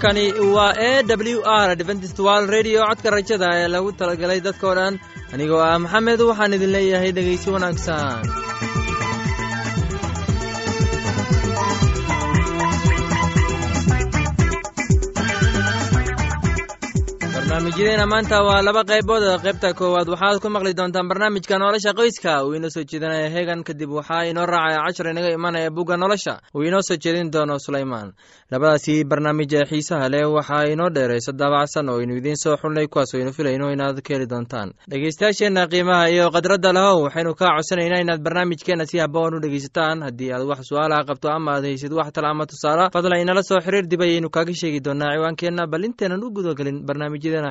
halkani waa e w r dventstwal redio codka rajada ee lagu talagalay dadkoo dhan anigoo ah maxamed waxaan idin leeyahay dhegaysi wanaagsan barnaamijyadeena maanta waa laba qaybood qaybta koowaad. Waxaad ku maqli doontaan barnaamijka nolosha qoyska. Uu inoo soo jeedinaya hegan kadib waxaa inoo raacaya cashar inaga imanaya bugga nolosha. Uu inoo soo jeedin doono sulaymaan. Labadaasi barnaamij ee xiisaha leh waxaa inoo dheeraysa daabacsan oo aynu idiin soo xulnay kuwaas aynu filayno inaad ka heli doontaan. Dhegeystayaasheenna qiimaha iyo khadradda lahow waxaynu kaa codsanaynaa inaad barnaamijkeenna si haboon u dhegeysataan haddii aad wax su'aalaha qabto ama aad haysid wax tala ama tusaala fadlan inala soo xiriir dib ayaynu kaaga sheegi doonaa ciwaankeenna. Bal inteenan u gudagelin barnaamijyadeena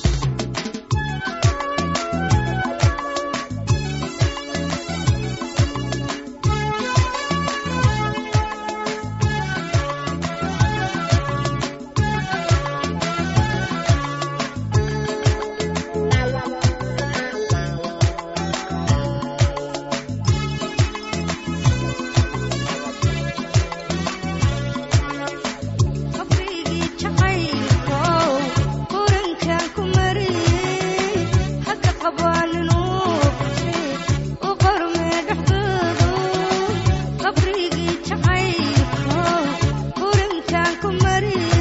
ku mari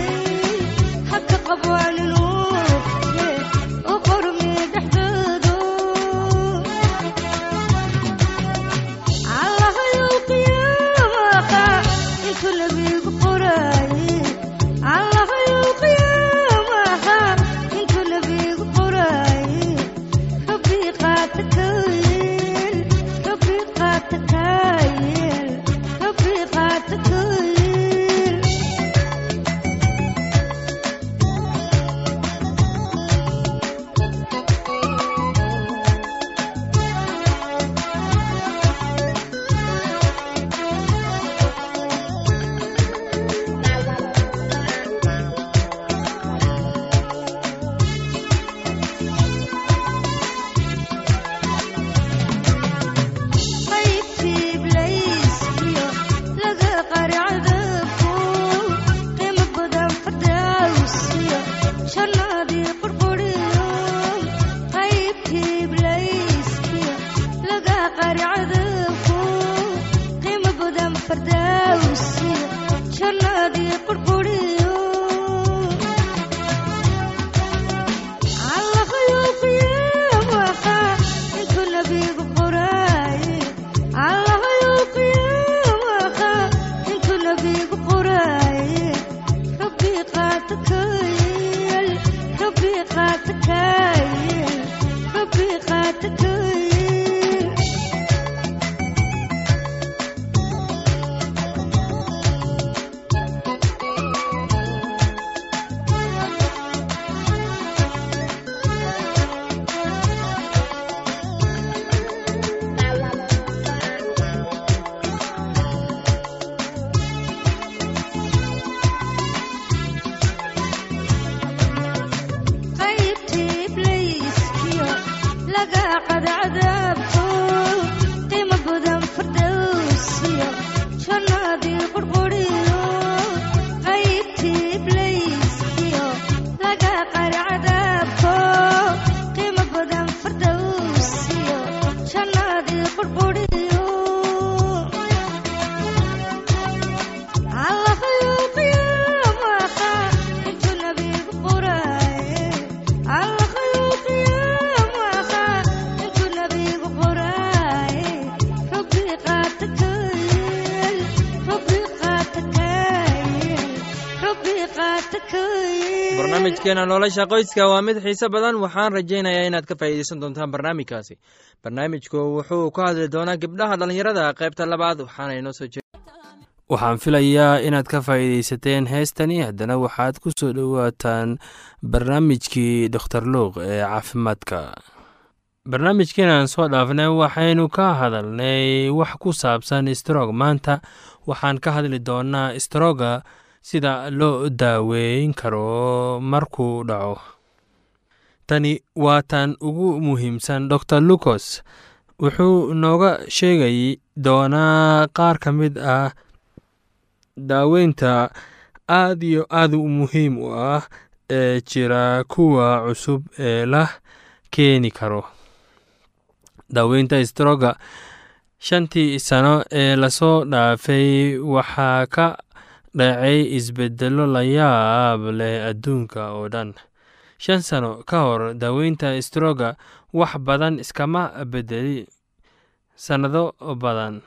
barnaamijkeena nolosha qoyska waa mid xiise badan. Waxaan rajaynayaa inaad ka faa'iideysan doontaan barnaamijkaasi. Barnaamijku wuxuu ku hadli doonaa gabdhaha dhallinyarada qaybta labaad waxaana inoo soo jee waxaan filayaa inaad ka faa'iideysateen heestani. Haddana waxaad ku soo dhowaataan barnaamijkii dokhtar luuq ee caafimaadka. Barnaamijkeenaan soo dhaafnay waxaynu ka hadalnay wax ku saabsan strog maanta waxaan ka hadli doonaa stroga sida loo daaweyn karo markuu dhaco. Tani waa tan ugu muhiimsan dor lucos wuxuu nooga sheegay doonaa qaar ka mid ah daaweynta aad iyo aad muhiim u ah ee jira kuwa cusub ee la keeni karo. Daaweynta stroga shantii sano ee la soo dhaafay waxaa ka dhacay isbedelo la yaab leh adduunka oo dhan. Shan sano ka hor daaweynta stroga wax badan iskama bedeli sannado badan.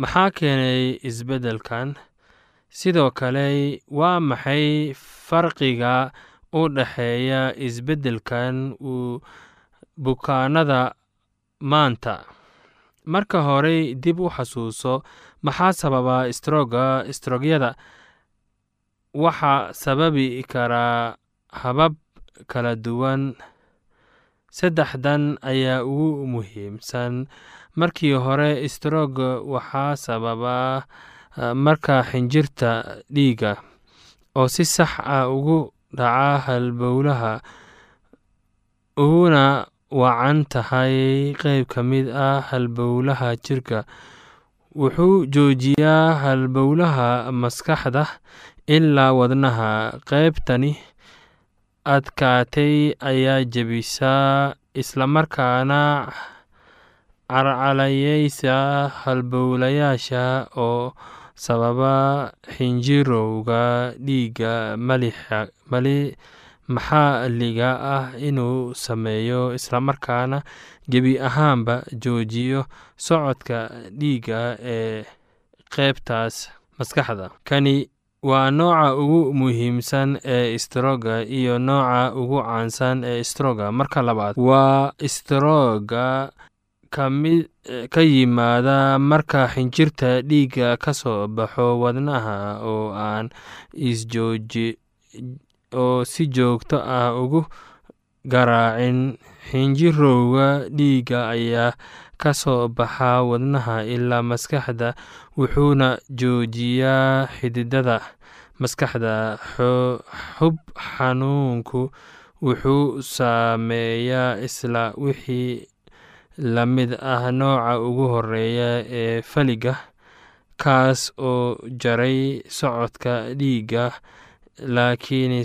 Maxaa keenay isbeddelkan? Sidoo kale waa maxay farqiga u dhexeeya isbeddelkan uu bukaanada maanta? Marka horey dib u xasuuso maxaa sababa stroga strogyada waxaa sababi karaa habab kala duwan. Saddexdan ayaa ugu muhiimsan. Markii hore strog waxaa sababa marka xinjirta dhiiga oo si sax ah ugu dhaca halbowlaha uguna wacan tahay. Qeyb ka mid ah halbowlaha jirka wuxuu joojiyaa halbowlaha maskaxda ilaa wadnaha. Qeybtani adkaatay ayaa jebisaa islamarkaana carcalayeysa halbowlayaasha oo sababa xinjirowga dhiigga maxalliga ah inuu sameeyo islamarkaana gebi ahaanba joojiyo socodka dhiigga ee qeybtaas maskaxda? Kani waa nooca ugu muhiimsan ee stroga iyo nooca ugu caansan ee stroga marka labaad waa ka mid ka yimaada marka xinjirta dhiigga ka soo baxo wadnaha oo aan isjooji oo si joogto ah ugu garaacin. Xinjirowga dhiigga ayaa ka soo baxa wadnaha ilaa maskaxda wuxuuna joojiyaa xididada maskaxda. Xub xanuunku wuxuu saameeyaa isla wixii la mid ah nooca ugu horreeya ee faliga kaas oo jaray socodka dhiigga laakiin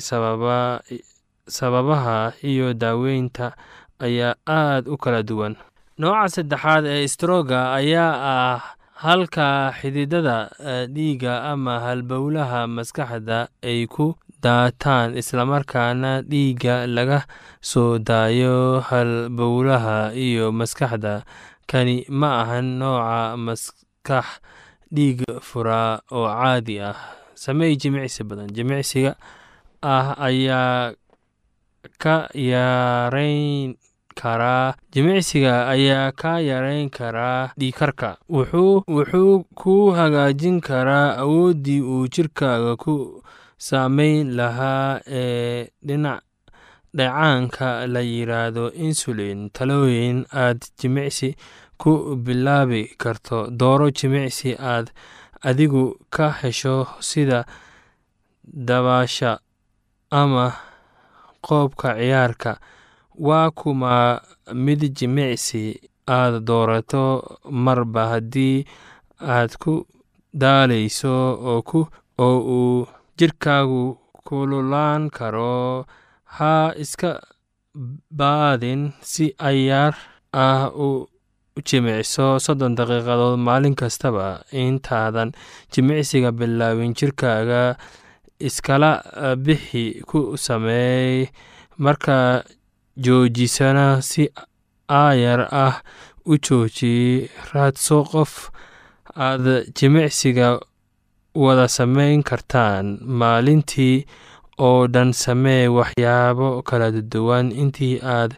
sababaha iyo daaweynta ayaa aad u kala duwan. Nooca saddexaad ee stroga ayaa ah halka xididada dhiigga ama halbowlaha maskaxda ay ku daataan islamarkaana dhiigga laga soo daayo halbowlaha iyo maskaxda. Kani ma ahan nooca maskax dhiig furaa oo caadi ah sameey jimicsi badan. Jimicsiga ah ayaa ka yareyn karaa jimicsiga ayaa ka yareyn karaa dhiikarka wuxuu ku hagaajin karaa awooddii uu jirkaaga ku saameyn lahaa ee dhinac dheecaanka la yiraahdo insulin. Talooyin aad jimicsi ku bilaabi karto. Dooro jimicsi aad adigu ka hesho sida dabaasha ama qoobka ciyaarka waa kuma mid jimicsi aad doorato marba haddii aad ku daaleyso oo uu jirkaagu kululaan karo. Ha iska baadin si ayaar ah u jimicso soddon daqiiqadood maalin kastaba. Intaadan jimicsiga bilaabin jirkaaga iskala bixi ku sameey marka joojisana si aayar ah u jooji. Raadso qof aad jimicsiga wada sameyn kartaan maalintii oo dhan samee waxyaabo kala duwan. Intii aad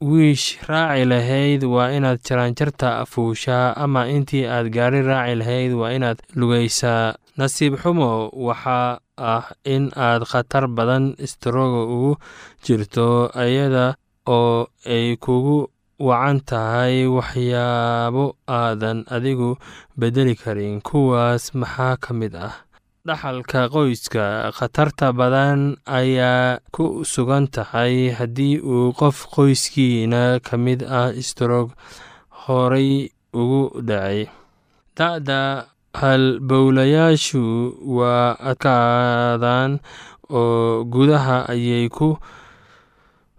wiish raaci lahayd waa inaad jaraanjarta fuushaa ama intii aad gaari raaci lahayd waa inaad lugaysaa nasiib xumo waxaa ah in aad khatar badan istroga ugu jirto iyada oo ay kugu wacan tahay waxyaabo aadan adigu bedeli karin. Kuwaas maxaa ka mid ah dhaxalka qoyska khatarta badan ayaa ku sugan tahay haddii uu qof qoyskiina ka mid ah strog horay ugu dhacay. Da-da halbowlayaashu waa adkaadaan oo gudaha ayay ku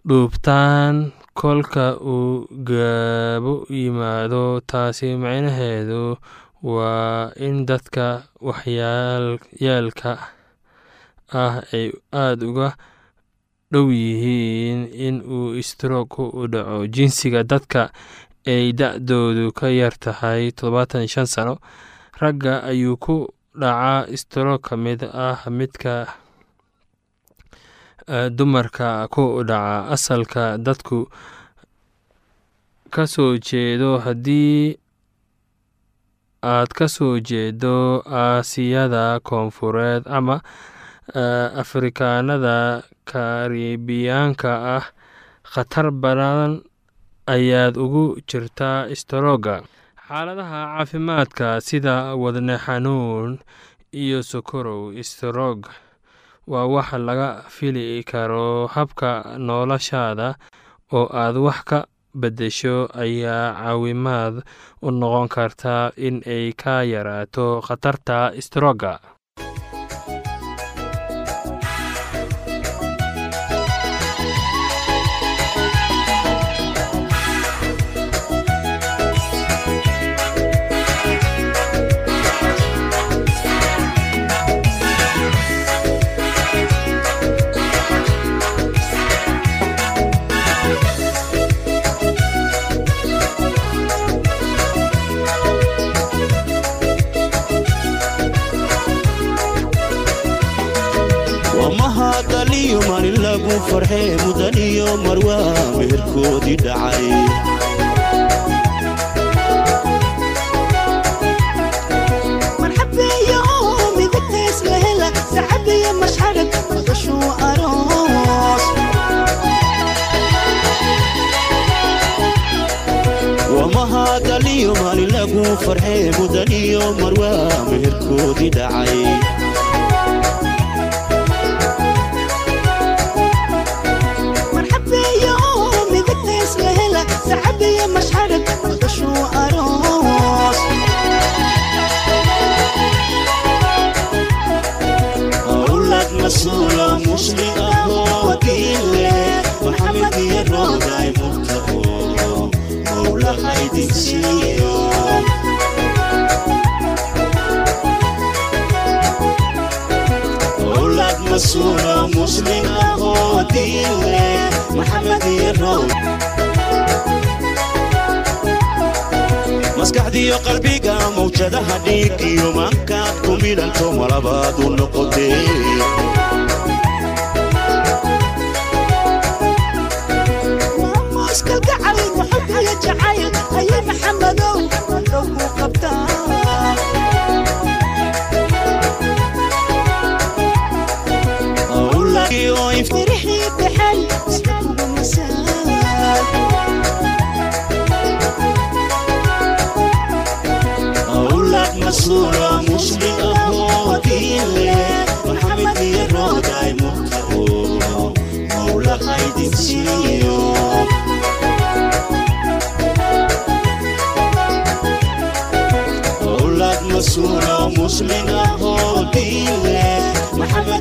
dhuubtaan kolka uu gaabo yimaado taasi macnaheedu waa in dadka waxyaalka ah ay aada uga dhow yihiin in uu istroog u dhaco. Jinsiga dadka ay da-doodu ka yar tahay toddobaatan iyo shan sano ragga ayuu ku dhacaa istroog ka mid ah midka dumarka ku dhaca. Asalka dadku ka soo jeedo haddii aad ka soo jeedo aasiyada koonfureed ama afrikaanada karibiyaanka ah khatar badan ayaad ugu jirtaa istarooga xaaladaha caafimaadka sida wadne xanuun iyo sokorow istaroog waa wax laga fili karo habka noloshaada oo aad wax ka beddesho ayaa caawimaad u noqon karta in ay ka yaraato khatarta istrooga aroos waa mahadaliyo maalin lagu farxee mudaniyo marwaa meherkoodii dhacay ahoo diile maxamed iyo rood maskaxdiyo qalbiga mawjadaha dhiigiyo maankaad ku midhanto malabaad u jacayl haye maxamadow mandhow ku qabtaa awladii oo if firixii baxay isla kugu masaal awlad masuulo musli ahoo diile maxamed iyo rooday murtao mowlahaydin siiyo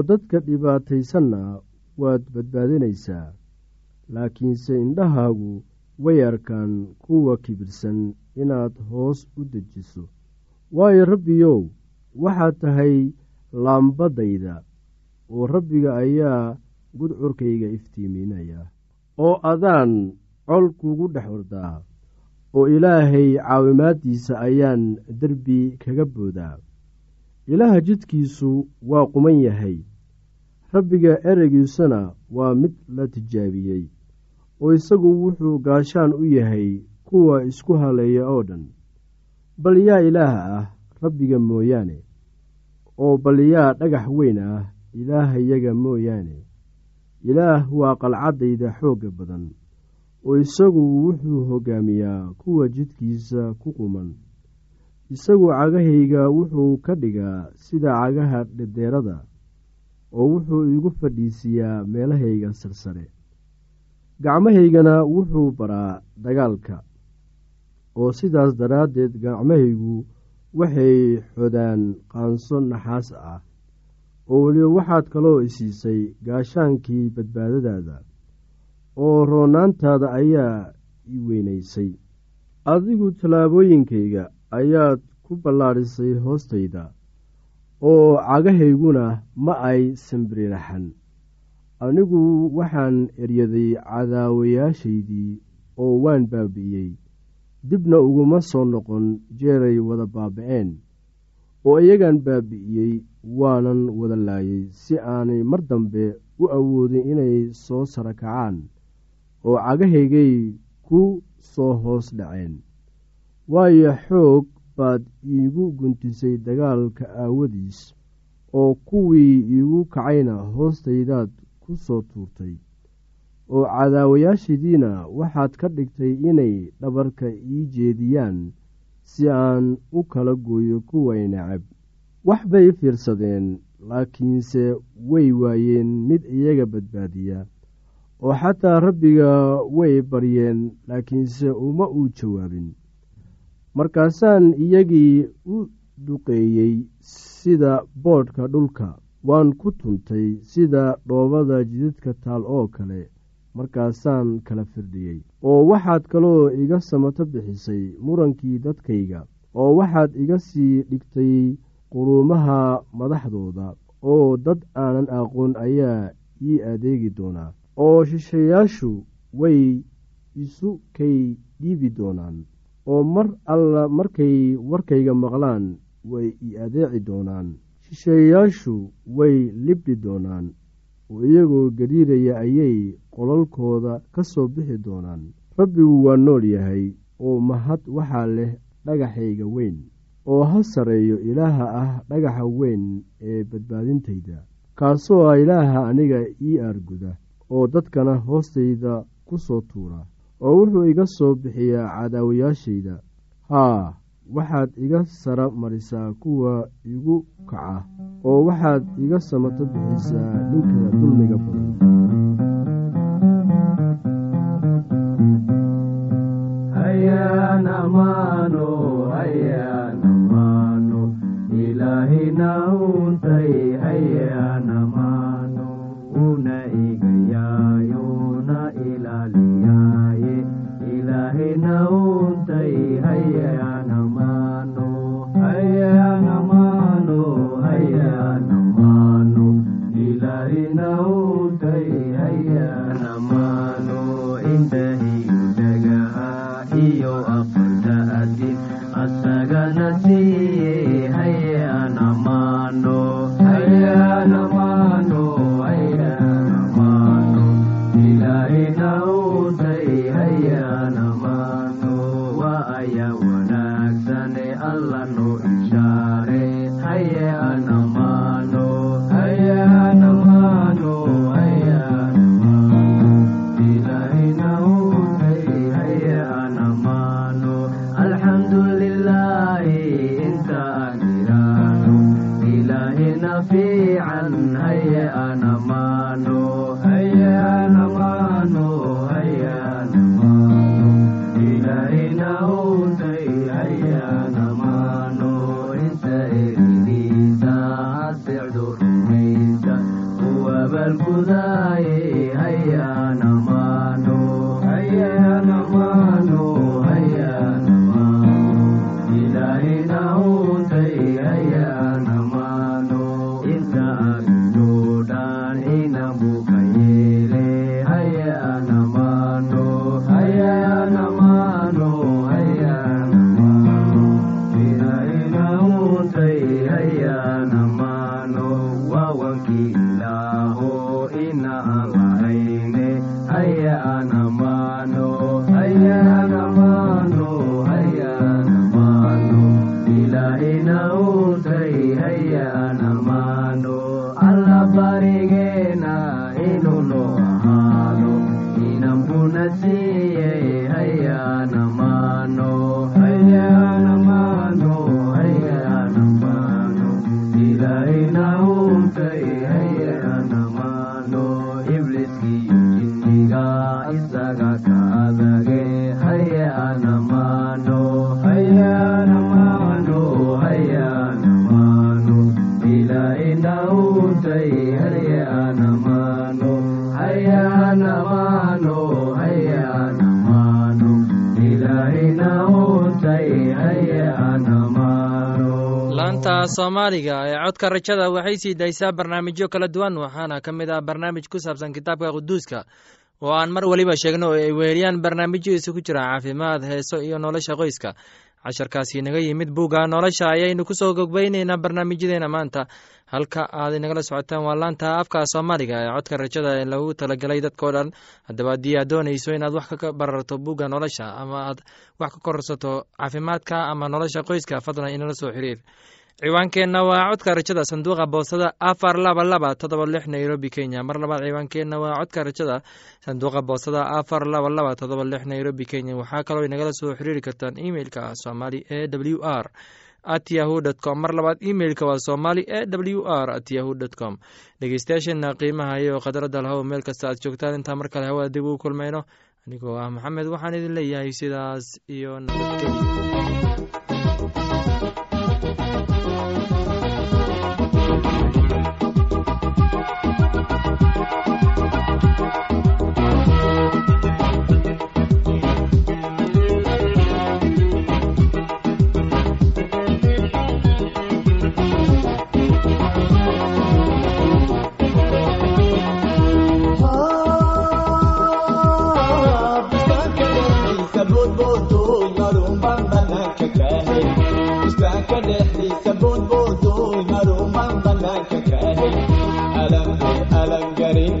oo dadka dhibaataysanna waad badbaadinaysaa laakiinse indhahaagu way arkaan kuwa kibirsan inaad hoos u dejiso. Waayo rabbiyow waxaad tahay laambadayda oo rabbiga ayaa gudcurkayga iftiiminaya oo adaan col kugu dhex ordaa oo ilaahay caawimaaddiisa ayaan derbi kaga boodaa. Ilaaha jidkiisu waa quman yahay rabbiga ereygiisuna waa mid la tijaabiyey oo isagu wuxuu gaashaan u yahay kuwa isku haleeya oo dhan. Bal yaa ilaah ah rabbiga mooyaane oo bal yaa dhagax weyn ah ilaahayaga mooyaane. Ilaah waa qalcaddayda xoogga badan oo isagu wuxuu hoggaamiyaa kuwa jidkiisa ku quman. Isagu cagahayga wuxuu ka dhigaa sida cagaha dhedheerada oo wuxuu igu fadhiisiiyaa meelahayga sarsare. Gacmahaygana wuxuu baraa dagaalka oo sidaas daraaddeed gacmahaygu waxay xodaan qaanso naxaas ah oo weliba waxaad kaloo isiisay gaashaankii badbaadadaada oo roonaantaada ayaa i weynaysay. Adigu tallaabooyinkayga ayaad ku ballaadhisay hoostayda oo cagahayguna ma ay sambiriraxan anigu waxaan eryaday cadaawayaashaydii oo waan baabi'iyey dibna uguma soo noqon jeeray wada baaba'een. Oo iyagaan baabi'iyey waanan wada laayay si aanay mar dambe u awoodin inay soo sara kacaan oo cagahaygay ku soo hoos dhaceen. Waayo xoog baad iigu guntisay dagaalka aawadiis oo kuwii iigu kacayna hoostaydaad ku soo tuurtay. Oo cadaawayaashidiina waxaad ka dhigtay inay dhabarka ii jeediyaan si aan u kala gooyo kuway necab. Wax bay fiirsadeen laakiinse way waayeen mid iyaga badbaadiya oo xataa rabbiga way baryeen laakiinse uma uu jawaabin markaasaan iyagii u duqeeyey sida boodhka dhulka waan ku tuntay sida dhoobada jidadka taal oo kale markaasaan kala firdhiyey oo waxaad kaloo iga samato bixisay murankii dadkayga oo waxaad iga sii dhigtay quruumaha madaxdooda oo dad aanan aqoon ayaa ii adeegi doonaa oo shishayaashu way isu kay dhiibi doonaan oo mar alla markay warkayga maqlaan way i adeeci doonaan. Shisheeyayaashu way libdhi doonaan oo iyagoo gariiraya ayay qolalkooda ka soo bixi doonaan. Rabbigu waa nool yahay oo mahad waxaa leh dhagaxayga weyn oo ha sarreeyo ilaaha ah dhagaxa weyn ee badbaadintayda. Kaasoo ah ilaaha aniga ii aarguda oo dadkana hoostayda ku soo tuura oo wuxuu iga soo bixiyaa cadaawayaashayda haa waxaad iga sara marisaa kuwa igu kaca oo waxaad iga samato bixisaa ninka dulmiga badan Haya anama laanta soomaaliga ee codka rajada waxay sii daysaa barnaamijyo kala duwan waxaana ka mid ah barnaamij ku saabsan kitaabka quduuska oo aan mar weliba sheegno oo ay weheliyaan barnaamijyo isugu jira caafimaad heeso iyo nolosha qoyska. Casharkaasi naga yimid buugga nolosha ayaynu ku soo gogbayneynaa barnaamijyadeena maanta. Halka aad inagala socotaan waa laanta afka soomaaliga ee codka rajada ee lagu talagalay dadkao dhan. Haddaba haddii aad doonayso inaad wax ka bararto buugga nolosha ama aad wax ka korsato caafimaadka ama nolosha qoyska fadlan inala soo xiriir ciwaankeenna waa codka rajada sanduuqa boosada afar laba laba todoba lix nairobi kenya. Mar labaad ciwaankeenna waa codka rajada sanduuqa boosada afar laba laba todoba lix nairobi kenya. Waxaa kaloo inagala soo xiriiri kartaan emeilka somali e w r at yahu com. Mar labaad emeilka waa somali e w r at yahu dt com. Dhegeystayaasheena qiimaha iyo khadradda lahow meel kasta aad joogtaan. Intaa mar kale hawada dib ugu kulmayno. Anigoo ah maxamed waxaan idin leeyahay sidaas iyo nabadgelyo alangarin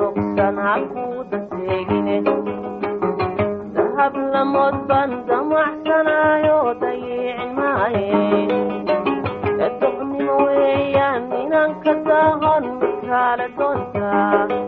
ruqsanaa kuu daseegine dahab lamood baan damacsanaayo dayiicin maaye dadocnimo weeyaan inanka daahon makaala doontaa